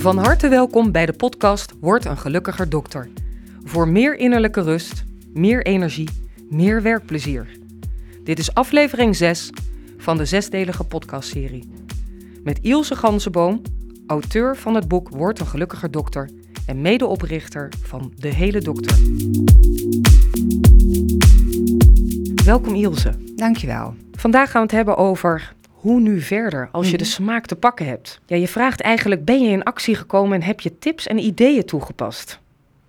Van harte welkom bij de podcast Word een gelukkiger dokter. Voor meer innerlijke rust, meer energie, meer werkplezier. Dit is aflevering 6 van de zesdelige podcastserie. Met Ilse Ganzenboom, auteur van het boek Word een gelukkiger dokter en medeoprichter van De Hele Dokter. Welkom Ilse. Dankjewel. Vandaag gaan we het hebben over hoe nu verder als je de Mhm. smaak te pakken hebt. Ja, je vraagt eigenlijk, ben je in actie gekomen en heb je tips en ideeën toegepast?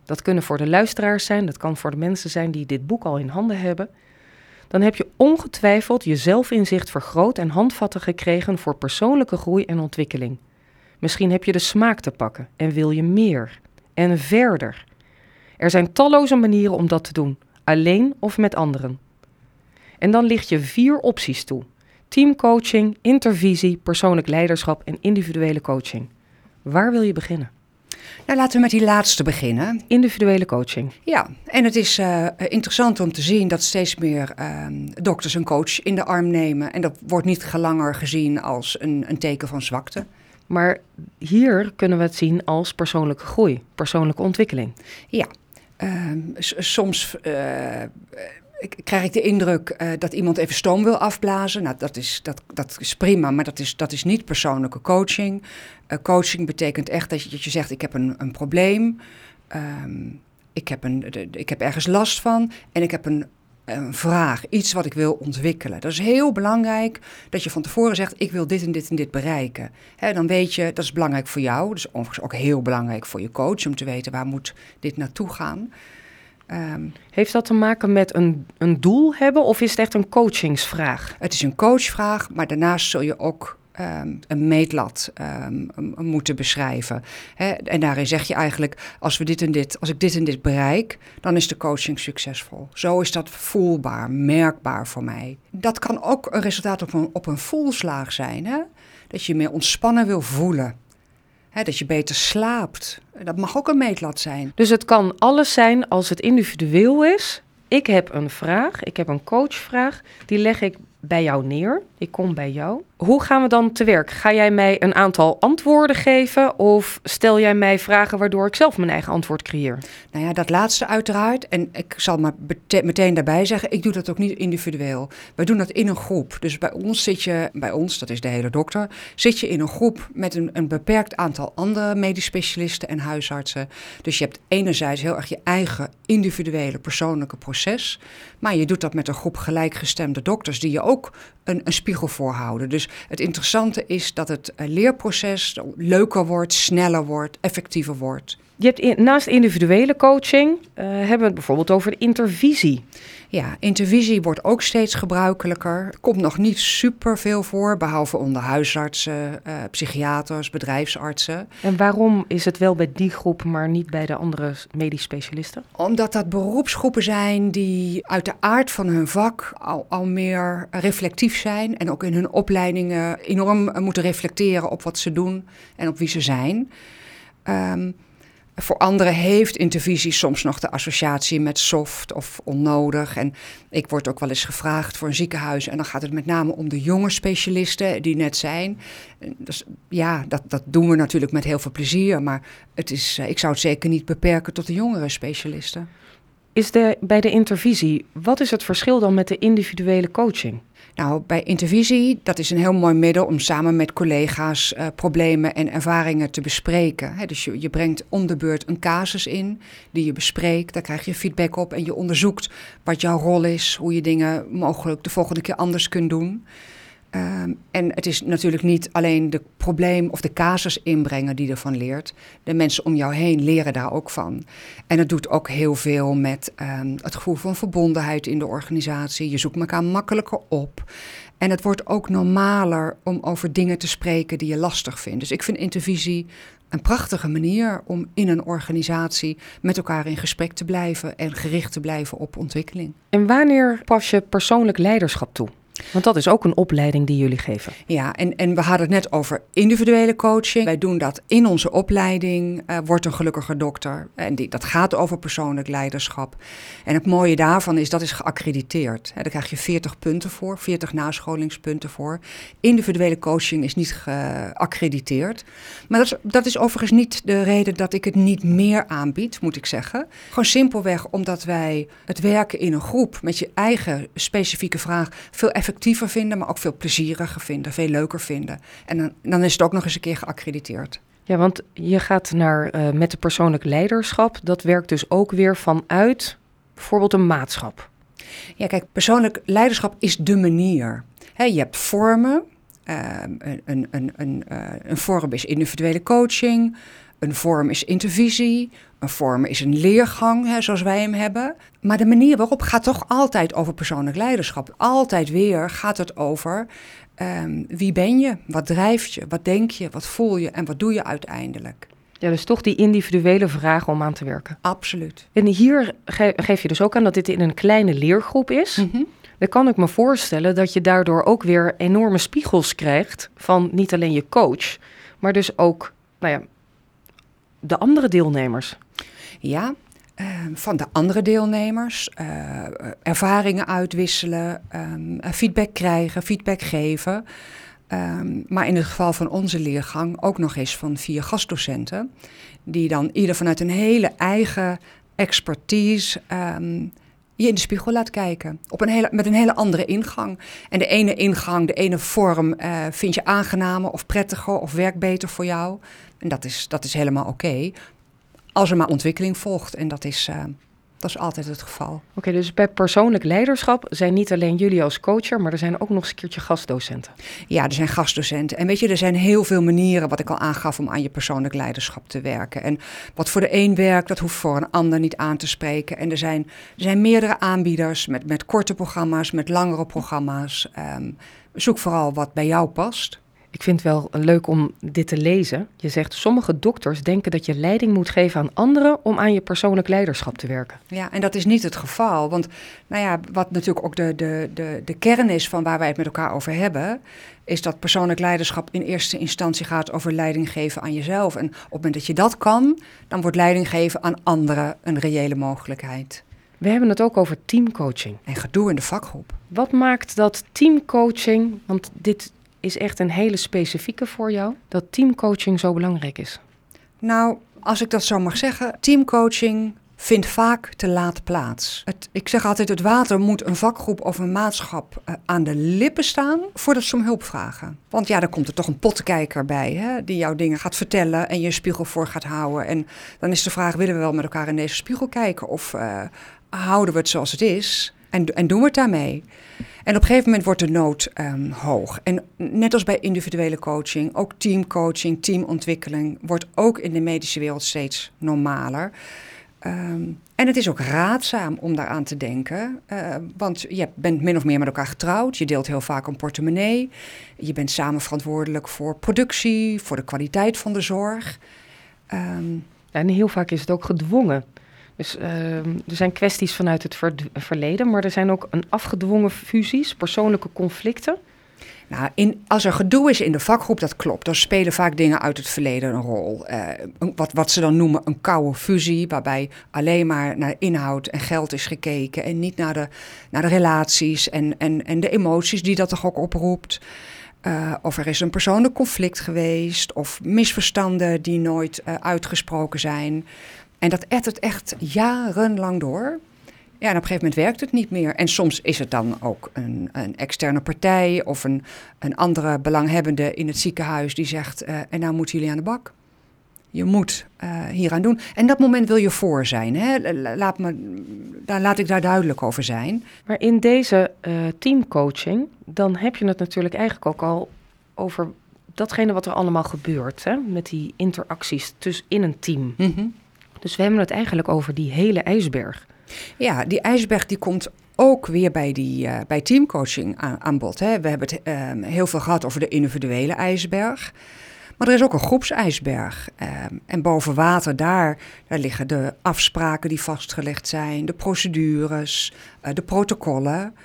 Dat kunnen voor de luisteraars zijn, dat kan voor de mensen zijn die dit boek al in handen hebben. Dan heb je ongetwijfeld je zelfinzicht vergroot en handvatten gekregen voor persoonlijke groei en ontwikkeling. Misschien heb je de smaak te pakken en wil je meer en verder. Er zijn talloze manieren om dat te doen, alleen of met anderen. En dan licht je vier opties toe: teamcoaching, intervisie, persoonlijk leiderschap en individuele coaching. Waar wil je beginnen? Nou, laten we met die laatste beginnen. Individuele coaching. Ja, en het is eh, interessant om te zien dat steeds meer ehm, dokters een coach in de arm nemen. En dat wordt niet langer gezien als een, een teken van zwakte. Maar hier kunnen we het zien als persoonlijke groei, persoonlijke ontwikkeling. Ehm, s- soms eh, eh, krijg ik de indruk eh, dat iemand even stoom wil afblazen. Nou, dat is, dat, dat is prima, maar dat is, dat is niet persoonlijke coaching. Eh, coaching betekent echt dat je, je zegt, ik heb een, een probleem. Ehm, ik, heb een, ik heb ergens last van en ik heb een, een vraag, iets wat ik wil ontwikkelen. Dat is heel belangrijk dat je van tevoren zegt, ik wil dit en dit en dit bereiken. Hè, dan weet je, dat is belangrijk voor jou. Dat is ook heel belangrijk voor je coach om te weten waar moet dit naartoe gaan. Ehm, Heeft dat te maken met een, een doel hebben of is het echt een coachingsvraag? het is een coachvraag, maar daarnaast zul je ook ehm, een meetlat ehm, moeten beschrijven. Hè? En daarin zeg je eigenlijk, als, we dit en dit, als ik dit en dit bereik, dan is de coaching succesvol. Zo is dat voelbaar, merkbaar voor mij. Dat kan ook een resultaat op een, op een voelslaag zijn. Hè? Dat je meer ontspannen wil voelen. Dat je beter slaapt. Dat mag ook een meetlat zijn. Dus het kan alles zijn als het individueel is. Ik heb een vraag, ik heb een coachvraag, die leg ik bij jou neer. Ik kom bij jou. Hoe gaan we dan te werk? Ga jij mij een aantal antwoorden geven of stel jij mij vragen waardoor ik zelf mijn eigen antwoord creëer? Nou ja, dat laatste uiteraard. En ik zal maar meteen daarbij zeggen, ik doe dat ook niet individueel. Wij doen dat in een groep. Dus bij ons zit je, bij ons, dat is de hele dokter, zit je in een groep met een, een beperkt aantal andere medisch specialisten en huisartsen. Dus je hebt enerzijds heel erg je eigen individuele persoonlijke proces. Maar je doet dat met een groep gelijkgestemde dokters die je ook een, een voorhouden. Dus het interessante is dat het eh, leerproces leuker wordt, sneller wordt, effectiever wordt. Je hebt naast individuele coaching eh, hebben we het bijvoorbeeld over intervisie. Ja, intervisie wordt ook steeds gebruikelijker. Komt nog niet super veel voor, behalve onder huisartsen, eh, psychiaters, bedrijfsartsen. En waarom is het wel bij die groep, maar niet bij de andere medisch specialisten? Omdat dat beroepsgroepen zijn die uit de aard van hun vak al, al meer reflectief zijn. En ook in hun opleidingen enorm moeten reflecteren op wat ze doen en op wie ze zijn. Ehm, voor anderen heeft intervisie soms nog de associatie met soft of onnodig. En ik word ook wel eens gevraagd voor een ziekenhuis. En dan gaat het met name om de jonge specialisten die net zijn. Dus, ja, dat, dat doen we natuurlijk met heel veel plezier. Maar het is, eh, ik zou het zeker niet beperken tot de jongere specialisten. Is de, bij de intervisie, wat is het verschil dan met de individuele coaching? Nou, bij intervisie, dat is een heel mooi middel om samen met collega's eh, problemen en ervaringen te bespreken. Dus je, je brengt om de beurt een casus in die je bespreekt. Daar krijg je feedback op en je onderzoekt wat jouw rol is, hoe je dingen mogelijk de volgende keer anders kunt doen. Ehm, en het is natuurlijk niet alleen de probleem of de casus inbrengen die ervan leert. De mensen om jou heen leren daar ook van. En het doet ook heel veel met ehm, het gevoel van verbondenheid in de organisatie. Je zoekt elkaar makkelijker op. En het wordt ook normaler om over dingen te spreken die je lastig vindt. Dus ik vind intervisie een prachtige manier om in een organisatie met elkaar in gesprek te blijven en gericht te blijven op ontwikkeling. En wanneer pas je persoonlijk leiderschap toe? Want dat is ook een opleiding die jullie geven. Ja, en, en we hadden het net over individuele coaching. Wij doen dat in onze opleiding, uh, wordt een gelukkiger dokter. En die, dat gaat over persoonlijk leiderschap. En het mooie daarvan is, dat is geaccrediteerd. He, daar krijg je 40 punten voor, 40 nascholingspunten voor. Individuele coaching is niet geaccrediteerd. Maar dat is, dat is overigens niet de reden dat ik het niet meer aanbied, moet ik zeggen. Gewoon simpelweg omdat wij het werken in een groep met je eigen specifieke vraag veel effectiever vinden, maar ook veel plezieriger vinden, veel leuker vinden. En dan, dan is het ook nog eens een keer geaccrediteerd. Ja, want je gaat naar uh, met de persoonlijk leiderschap. Dat werkt dus ook weer vanuit bijvoorbeeld een maatschap. Ja, kijk, persoonlijk leiderschap is de manier. He, je hebt vormen. Uh, een, een, een, uh, een vorm is individuele coaching. Een vorm is intervisie. Een vorm is een leergang, hè, zoals wij hem hebben. Maar de manier waarop gaat toch altijd over persoonlijk leiderschap. Altijd weer gaat het over um, wie ben je, wat drijft je, wat denk je, wat voel je en wat doe je uiteindelijk. Ja, dus toch die individuele vragen om aan te werken. Absoluut. En hier ge geef je dus ook aan dat dit in een kleine leergroep is. Mm -hmm. Dan kan ik me voorstellen dat je daardoor ook weer enorme spiegels krijgt van niet alleen je coach, maar dus ook nou ja, de andere deelnemers. Ja, uh, van de andere deelnemers. Uh, ervaringen uitwisselen, um, feedback krijgen, feedback geven. Um, maar in het geval van onze leergang ook nog eens van vier gastdocenten. Die dan ieder vanuit een hele eigen expertise je in de spiegel laat kijken. Op een hele, met een hele andere ingang. En de ene ingang, de ene vorm uh, vind je aangenamer of prettiger of werkt beter voor jou. En dat is, dat is helemaal oké. Als er maar ontwikkeling volgt. En dat is, uh, dat is altijd het geval. Oké, okay, dus bij persoonlijk leiderschap zijn niet alleen jullie als coacher, maar er zijn ook nog eens een keertje gastdocenten. Ja, er zijn gastdocenten. En weet je, er zijn heel veel manieren, wat ik al aangaf, om aan je persoonlijk leiderschap te werken. En wat voor de een werkt, dat hoeft voor een ander niet aan te spreken. En er zijn, er zijn meerdere aanbieders met, met korte programma's, met langere programma's. Um, zoek vooral wat bij jou past. Ik vind het wel leuk om dit te lezen. Je zegt, sommige dokters denken dat je leiding moet geven aan anderen om aan je persoonlijk leiderschap te werken. Ja, en dat is niet het geval. Want nou ja, wat natuurlijk ook de, de, de, de kern is van waar wij het met elkaar over hebben, is dat persoonlijk leiderschap in eerste instantie gaat over leiding geven aan jezelf. En op het moment dat je dat kan, dan wordt leiding geven aan anderen een reële mogelijkheid. We hebben het ook over teamcoaching. En gedoe in de vakgroep. Wat maakt dat teamcoaching, want dit is echt een hele specifieke voor jou, dat teamcoaching zo belangrijk is? Nou, als ik dat zo mag zeggen, teamcoaching vindt vaak te laat plaats. Het, ik zeg altijd, het water moet een vakgroep of een maatschap uh, aan de lippen staan voordat ze om hulp vragen. Want ja, dan komt er toch een potkijker bij, hè, die jouw dingen gaat vertellen en je spiegel voor gaat houden. En dan is de vraag, willen we wel met elkaar in deze spiegel kijken of uh, houden we het zoals het is? En, en doen we het daarmee? En op een gegeven moment wordt de nood um, hoog. En net als bij individuele coaching, ook teamcoaching, teamontwikkeling wordt ook in de medische wereld steeds normaler. Um, en het is ook raadzaam om daaraan te denken, uh, want je bent min of meer met elkaar getrouwd, je deelt heel vaak een portemonnee, je bent samen verantwoordelijk voor productie, voor de kwaliteit van de zorg. Um, en heel vaak is het ook gedwongen. Dus uh, er zijn kwesties vanuit het ver verleden, maar er zijn ook een afgedwongen fusies, persoonlijke conflicten. Nou, in, als er gedoe is in de vakgroep, dat klopt. Dan spelen vaak dingen uit het verleden een rol. Uh, wat, wat ze dan noemen een koude fusie, waarbij alleen maar naar inhoud en geld is gekeken en niet naar de, naar de relaties en, en, en de emoties die dat toch ook oproept. Uh, of er is een persoonlijk conflict geweest, of misverstanden die nooit uh, uitgesproken zijn. En dat ettert echt jarenlang door. Ja, en op een gegeven moment werkt het niet meer. En soms is het dan ook een, een externe partij of een, een andere belanghebbende in het ziekenhuis die zegt: uh, En nou moeten jullie aan de bak. Je moet uh, hieraan doen. En dat moment wil je voor zijn. Hè? Laat, me, daar, laat ik daar duidelijk over zijn. Maar in deze uh, teamcoaching, dan heb je het natuurlijk eigenlijk ook al over datgene wat er allemaal gebeurt. Hè? Met die interacties tussen in een team. Mm -hmm. Dus we hebben het eigenlijk over die hele ijsberg. Ja, die ijsberg die komt ook weer bij, die, uh, bij teamcoaching aan, aan bod. Hè. We hebben het uh, heel veel gehad over de individuele ijsberg. Maar er is ook een groepsijsberg. Uh, en boven water, daar, daar liggen de afspraken die vastgelegd zijn, de procedures, uh, de protocollen.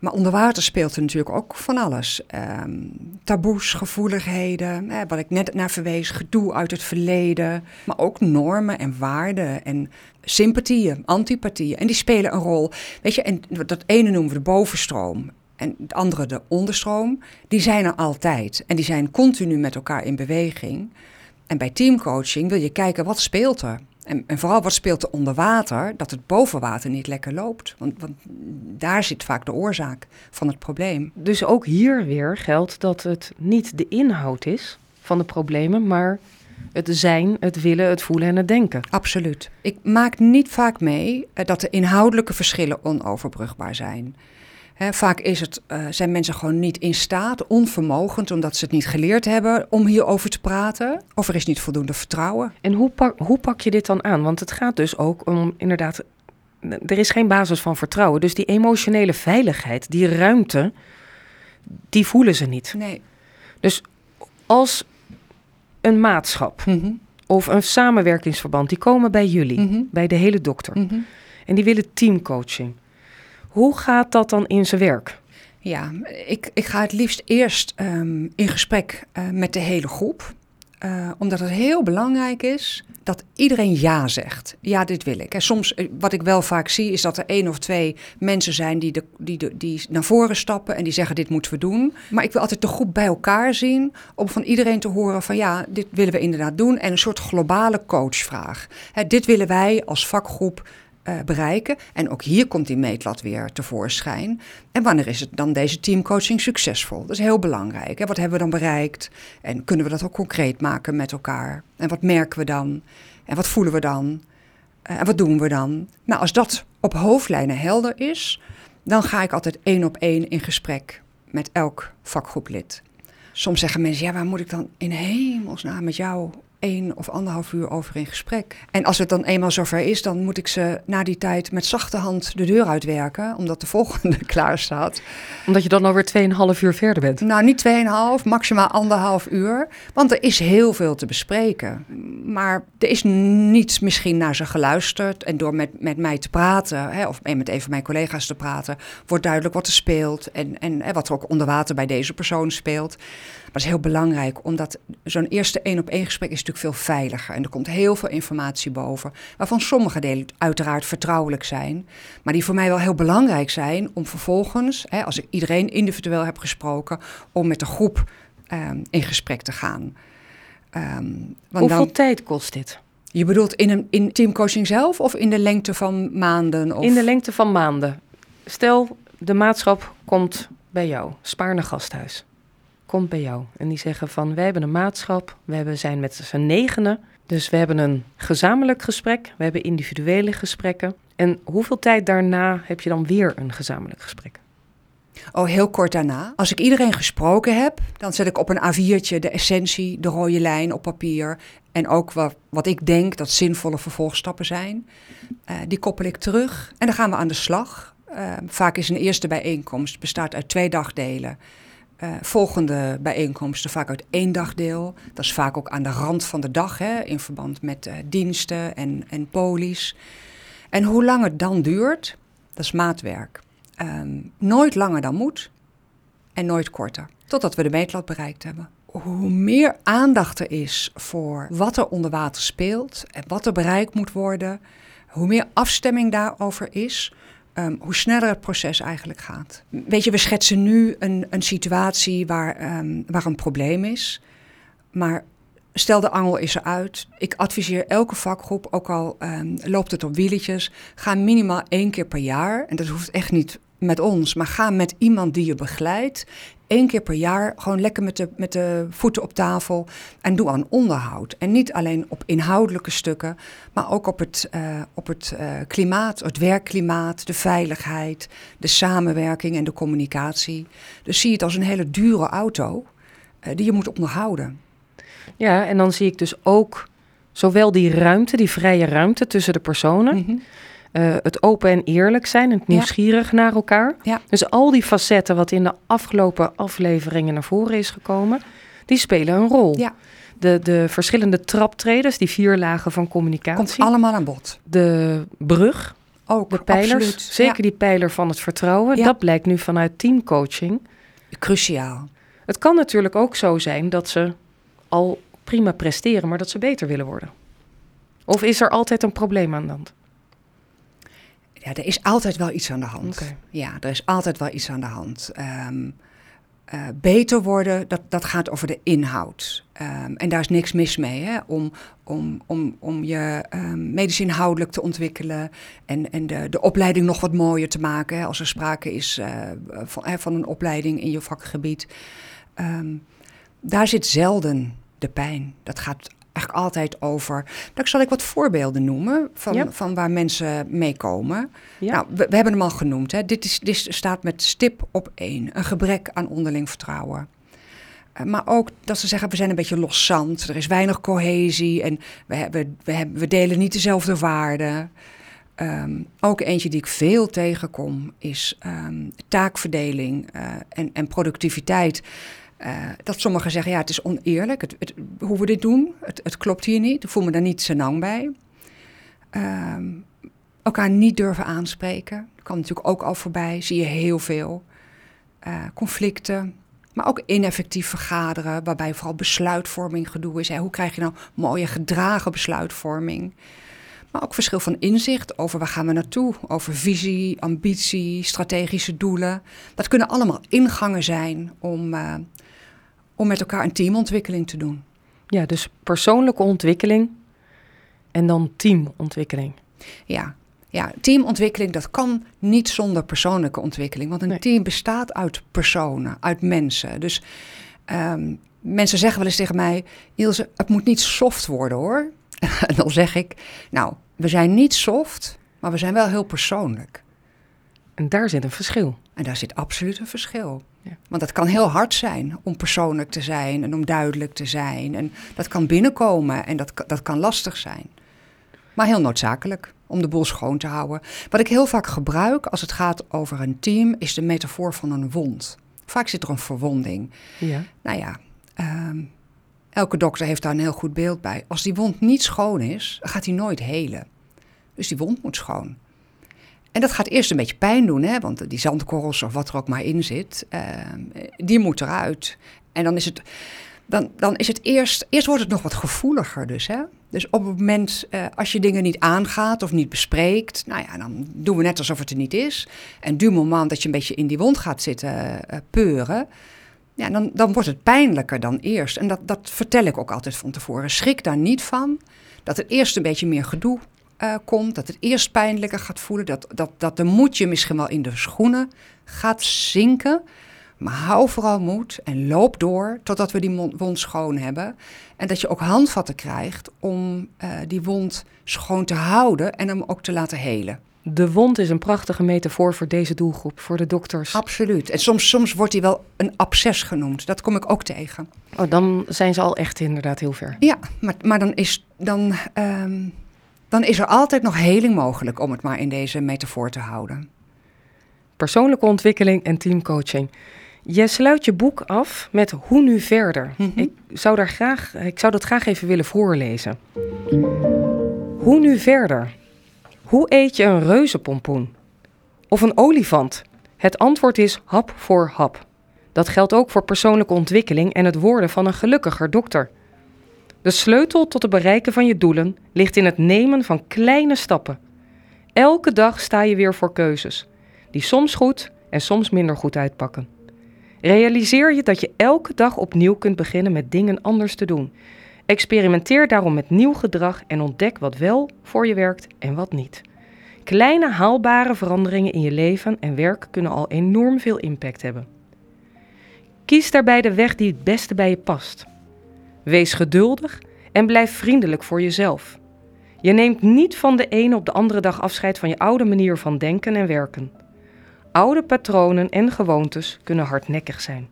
Maar onder water speelt er natuurlijk ook van alles. Ehm, taboes, gevoeligheden, wat ik net naar verwees, gedoe uit het verleden. Maar ook normen en waarden en sympathieën, antipathieën. En die spelen een rol. Weet je, en dat ene noemen we de bovenstroom en het andere de onderstroom. Die zijn er altijd en die zijn continu met elkaar in beweging. En bij teamcoaching wil je kijken wat speelt er. En, en, vooral wat speelt er onder water, dat het boven water niet lekker loopt. Want, want, daar zit vaak de oorzaak van het probleem. Dus ook hier weer geldt dat het niet de inhoud is van de problemen, maar het zijn, het willen, het voelen en het denken. Absoluut. Ik maak niet vaak mee eh, dat de inhoudelijke verschillen onoverbrugbaar zijn vaak is het, uh, zijn mensen gewoon niet in staat, onvermogend, omdat ze het niet geleerd hebben om hierover te praten. Of er is niet voldoende vertrouwen. En hoe pak, hoe pak je dit dan aan? Want het gaat dus ook om inderdaad, er is geen basis van vertrouwen. Dus die emotionele veiligheid, die ruimte, die voelen ze niet. Nee. Dus als een maatschap mhm. of een samenwerkingsverband, die komen bij jullie, mhm. bij de hele dokter. Mhm. En die willen teamcoaching. Hoe gaat dat dan in zijn werk? Ja, ik, ik ga het liefst eerst ehm, in gesprek uh, met de hele groep. Uh, omdat het heel belangrijk is dat iedereen ja zegt. Ja, dit wil ik. En soms, eh, wat ik wel vaak zie, is dat er één of twee mensen zijn die, de, die, de, die naar voren stappen en die zeggen: Dit moeten we doen. Maar ik wil altijd de groep bij elkaar zien om van iedereen te horen: van ja, dit willen we inderdaad doen. En een soort globale coachvraag. Hè, dit willen wij als vakgroep uh, bereiken. En ook hier komt die meetlat weer tevoorschijn. En wanneer is het dan deze teamcoaching succesvol? Dat is heel belangrijk. Wat hebben we dan bereikt? En kunnen we dat ook concreet maken met elkaar? En wat merken we dan? En wat voelen we dan? Uh, en wat doen we dan? Nou, als dat op hoofdlijnen helder is, dan ga ik altijd één op één in gesprek met elk vakgroeplid. Soms zeggen mensen, ja, waar moet ik dan in hemelsnaam met jou één of anderhalf uur over in gesprek. En als het dan eenmaal zover is, dan moet ik ze na die tijd met zachte hand de deur uitwerken, omdat de volgende klaar staat. Omdat je dan alweer 2,5 uur verder bent? Nou, niet 2,5, maximaal anderhalf uur. Want er is heel veel te bespreken. Maar er is niets misschien naar ze geluisterd. En door met, met mij te praten, hè, of met een van mijn collega's te praten, wordt duidelijk wat er speelt. En, en, en wat er ook onder water bij deze persoon speelt. Maar dat is heel belangrijk, omdat zo'n eerste één op één gesprek is natuurlijk veel veiliger. En er komt heel veel informatie boven, waarvan sommige delen uiteraard vertrouwelijk zijn. Maar die voor mij wel heel belangrijk zijn om vervolgens, hè, als ik iedereen individueel heb gesproken, om met de groep um, in gesprek te gaan. Um, want Hoeveel dan, tijd kost dit? Je bedoelt in, een, in teamcoaching zelf of in de lengte van maanden? Of? In de lengte van maanden. Stel, de maatschap komt bij jou, Spaarne Gasthuis komt bij jou. En die zeggen van, wij hebben een maatschap, we zijn met z'n negenen. Dus we hebben een gezamenlijk gesprek, we hebben individuele gesprekken. En hoeveel tijd daarna heb je dan weer een gezamenlijk gesprek? Oh, heel kort daarna. Als ik iedereen gesproken heb, dan zet ik op een A4'tje de essentie, de rode lijn op papier. En ook wat, wat ik denk dat zinvolle vervolgstappen zijn. Uh, die koppel ik terug en dan gaan we aan de slag. Uh, vaak is een eerste bijeenkomst, bestaat uit twee dagdelen. Uh, volgende bijeenkomsten vaak uit één dagdeel. Dat is vaak ook aan de rand van de dag, hè, in verband met uh, diensten en, en polies. En hoe lang het dan duurt, dat is maatwerk. Um, nooit langer dan moet en nooit korter. Totdat we de meetlat bereikt hebben. Hoe meer aandacht er is voor wat er onder water speelt en wat er bereikt moet worden, hoe meer afstemming daarover is, Um, hoe sneller het proces eigenlijk gaat. Weet je, we schetsen nu een, een situatie waar, um, waar een probleem is. Maar stel de angel is eruit. Ik adviseer elke vakgroep, ook al um, loopt het op wieletjes, ga minimaal één keer per jaar. En dat hoeft echt niet met ons, maar ga met iemand die je begeleidt één keer per jaar gewoon lekker met de, met de voeten op tafel en doe aan onderhoud. En niet alleen op inhoudelijke stukken, maar ook op het, uh, op het uh, klimaat, het werkklimaat, de veiligheid, de samenwerking en de communicatie. Dus zie het als een hele dure auto uh, die je moet onderhouden. Ja, en dan zie ik dus ook zowel die ruimte, die vrije ruimte tussen de personen. Mm -hmm. Uh, het open en eerlijk zijn, het nieuwsgierig ja. naar elkaar. Ja. Dus al die facetten wat in de afgelopen afleveringen naar voren is gekomen, die spelen een rol. Ja. De, de verschillende traptreders, die vier lagen van communicatie. Komt allemaal aan bod. De brug ook. De pijlers, absoluut. zeker die pijler van het vertrouwen, Ja. dat blijkt nu vanuit teamcoaching. cruciaal. Het kan natuurlijk ook zo zijn dat ze al prima presteren, maar dat ze beter willen worden. Of is er altijd een probleem aan de hand? Ja, er is altijd wel iets aan de hand. Ja, er is altijd wel iets aan de hand. Ehm, eh, beter worden, dat, dat gaat over de inhoud. Ehm, en daar is niks mis mee, hè? Om, om, om, om je ehm, medisch inhoudelijk te ontwikkelen en, en de, de opleiding nog wat mooier te maken. Hè? Als er sprake is eh, van, hè, van een opleiding in je vakgebied. Daar zit zelden de pijn. Dat gaat eigenlijk altijd over. Daar zal ik wat voorbeelden noemen van, Ja. van waar mensen mee komen. Ja. Nou, we, we hebben hem al genoemd. Hè. Dit, is, dit staat met stip op één. Een gebrek aan onderling vertrouwen. Eh, maar ook dat ze zeggen, we zijn een beetje loszand. Er is weinig cohesie en we, hebben, we, hebben, we delen niet dezelfde waarden. Ehm, ook eentje die ik veel tegenkom is ehm, taakverdeling eh, en, en productiviteit. Eh, dat sommigen zeggen, ja, het is oneerlijk het, hoe we dit doen. Het, het klopt hier niet. Ik voel me daar niet senang bij. Ehm, elkaar niet durven aanspreken. Dat kan natuurlijk ook al voorbij, zie je heel veel. Eh, conflicten, maar ook ineffectief vergaderen, waarbij vooral besluitvorming gedoe is. Hoe krijg je nou mooie gedragen besluitvorming? Maar ook verschil van inzicht over waar gaan we naartoe, over visie, ambitie, strategische doelen. Dat kunnen allemaal ingangen zijn om, eh, om met elkaar een teamontwikkeling te doen. ja, dus persoonlijke ontwikkeling en dan teamontwikkeling. Ja, ja, teamontwikkeling, dat kan niet zonder persoonlijke ontwikkeling. Want een Nee. team bestaat uit personen, uit mensen. Dus ehm, mensen zeggen wel eens tegen mij... Ilse, het moet niet soft worden hoor. en dan zeg ik, nou, we zijn niet soft, maar we zijn wel heel persoonlijk. En daar zit een verschil. En daar zit absoluut een verschil. Ja. Want het kan heel hard zijn om persoonlijk te zijn en om duidelijk te zijn. En dat kan binnenkomen en dat, dat kan lastig zijn. Maar heel noodzakelijk om de boel schoon te houden. Wat ik heel vaak gebruik als het gaat over een team is de metafoor van een wond. Vaak zit er een verwonding. Ja. Nou ja, ehm, elke dokter heeft daar een heel goed beeld bij. Als die wond niet schoon is, gaat die nooit helen. Dus die wond moet schoon. En dat gaat eerst een beetje pijn doen, hè? want die zandkorrels of wat er ook maar in zit, ehm, die moet eruit. En dan is het, dan, dan is het eerst, eerst wordt het nog wat gevoeliger dus. Hè? Dus op het moment, eh, als je dingen niet aangaat of niet bespreekt, nou ja, dan doen we net alsof het er niet is. En du moment dat je een beetje in die wond gaat zitten eh, peuren, ja, dan, dan wordt het pijnlijker dan eerst. En dat, dat vertel ik ook altijd van tevoren. Schrik daar niet van dat het eerst een beetje meer gedoe eh, komt. Dat het eerst pijnlijker gaat voelen. Dat, dat, dat de moed je misschien wel in de schoenen gaat zinken. Maar hou vooral moed en loop door totdat we die wond schoon hebben. En dat je ook handvatten krijgt om eh, die wond schoon te houden en hem ook te laten helen. De wond is een prachtige metafoor voor deze doelgroep, voor de dokters. Absoluut. En soms, soms wordt die wel een absces genoemd. Dat kom ik ook tegen. Oh, dan zijn ze al echt inderdaad heel ver. Ja, maar, maar dan, is, dan, ehm, dan is er altijd nog heling mogelijk, om het maar in deze metafoor te houden. Persoonlijke ontwikkeling en teamcoaching. Je sluit je boek af met hoe nu verder. Mhm. Ik zou, daar graag, ik zou dat graag even willen voorlezen. Hoe nu verder? Hoe eet je een reuzenpompoen? Of een olifant? Het antwoord is hap voor hap. Dat geldt ook voor persoonlijke ontwikkeling en het worden van een gelukkiger dokter. De sleutel tot het bereiken van je doelen ligt in het nemen van kleine stappen. Elke dag sta je weer voor keuzes, die soms goed en soms minder goed uitpakken. Realiseer je dat je elke dag opnieuw kunt beginnen met dingen anders te doen. Experimenteer daarom met nieuw gedrag en ontdek wat wel voor je werkt en wat niet. Kleine haalbare veranderingen in je leven en werk kunnen al enorm veel impact hebben. Kies daarbij de weg die het beste bij je past. Wees geduldig en blijf vriendelijk voor jezelf. Je neemt niet van de ene op de andere dag afscheid van je oude manier van denken en werken. Oude patronen en gewoontes kunnen hardnekkig zijn.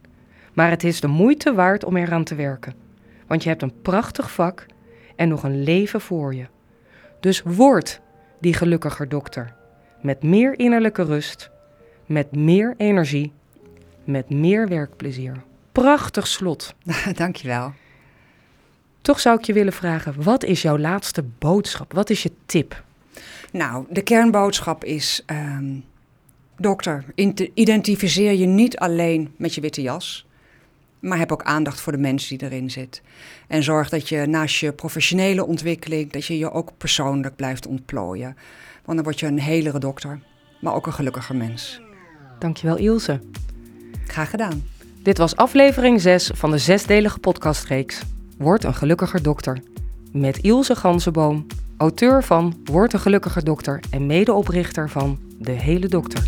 Maar het is de moeite waard om eraan te werken. Want je hebt een prachtig vak en nog een leven voor je. Dus word die gelukkiger dokter. Met meer innerlijke rust, met meer energie, met meer werkplezier. Prachtig slot. Dankjewel. Toch zou ik je willen vragen, wat is jouw laatste boodschap? Wat is je tip? Nou, de kernboodschap is, ehm, dokter, identificeer je niet alleen met je witte jas, maar heb ook aandacht voor de mens die erin zit. En zorg dat je naast je professionele ontwikkeling, dat je je ook persoonlijk blijft ontplooien. Want dan word je een helere dokter, maar ook een gelukkiger mens. Dankjewel Ilse. Graag gedaan. Dit was aflevering 6 van de zesdelige podcastreeks Word een gelukkiger dokter. Met Ilse Ganzenboom, auteur van Word een gelukkiger dokter en medeoprichter van De Hele Dokter.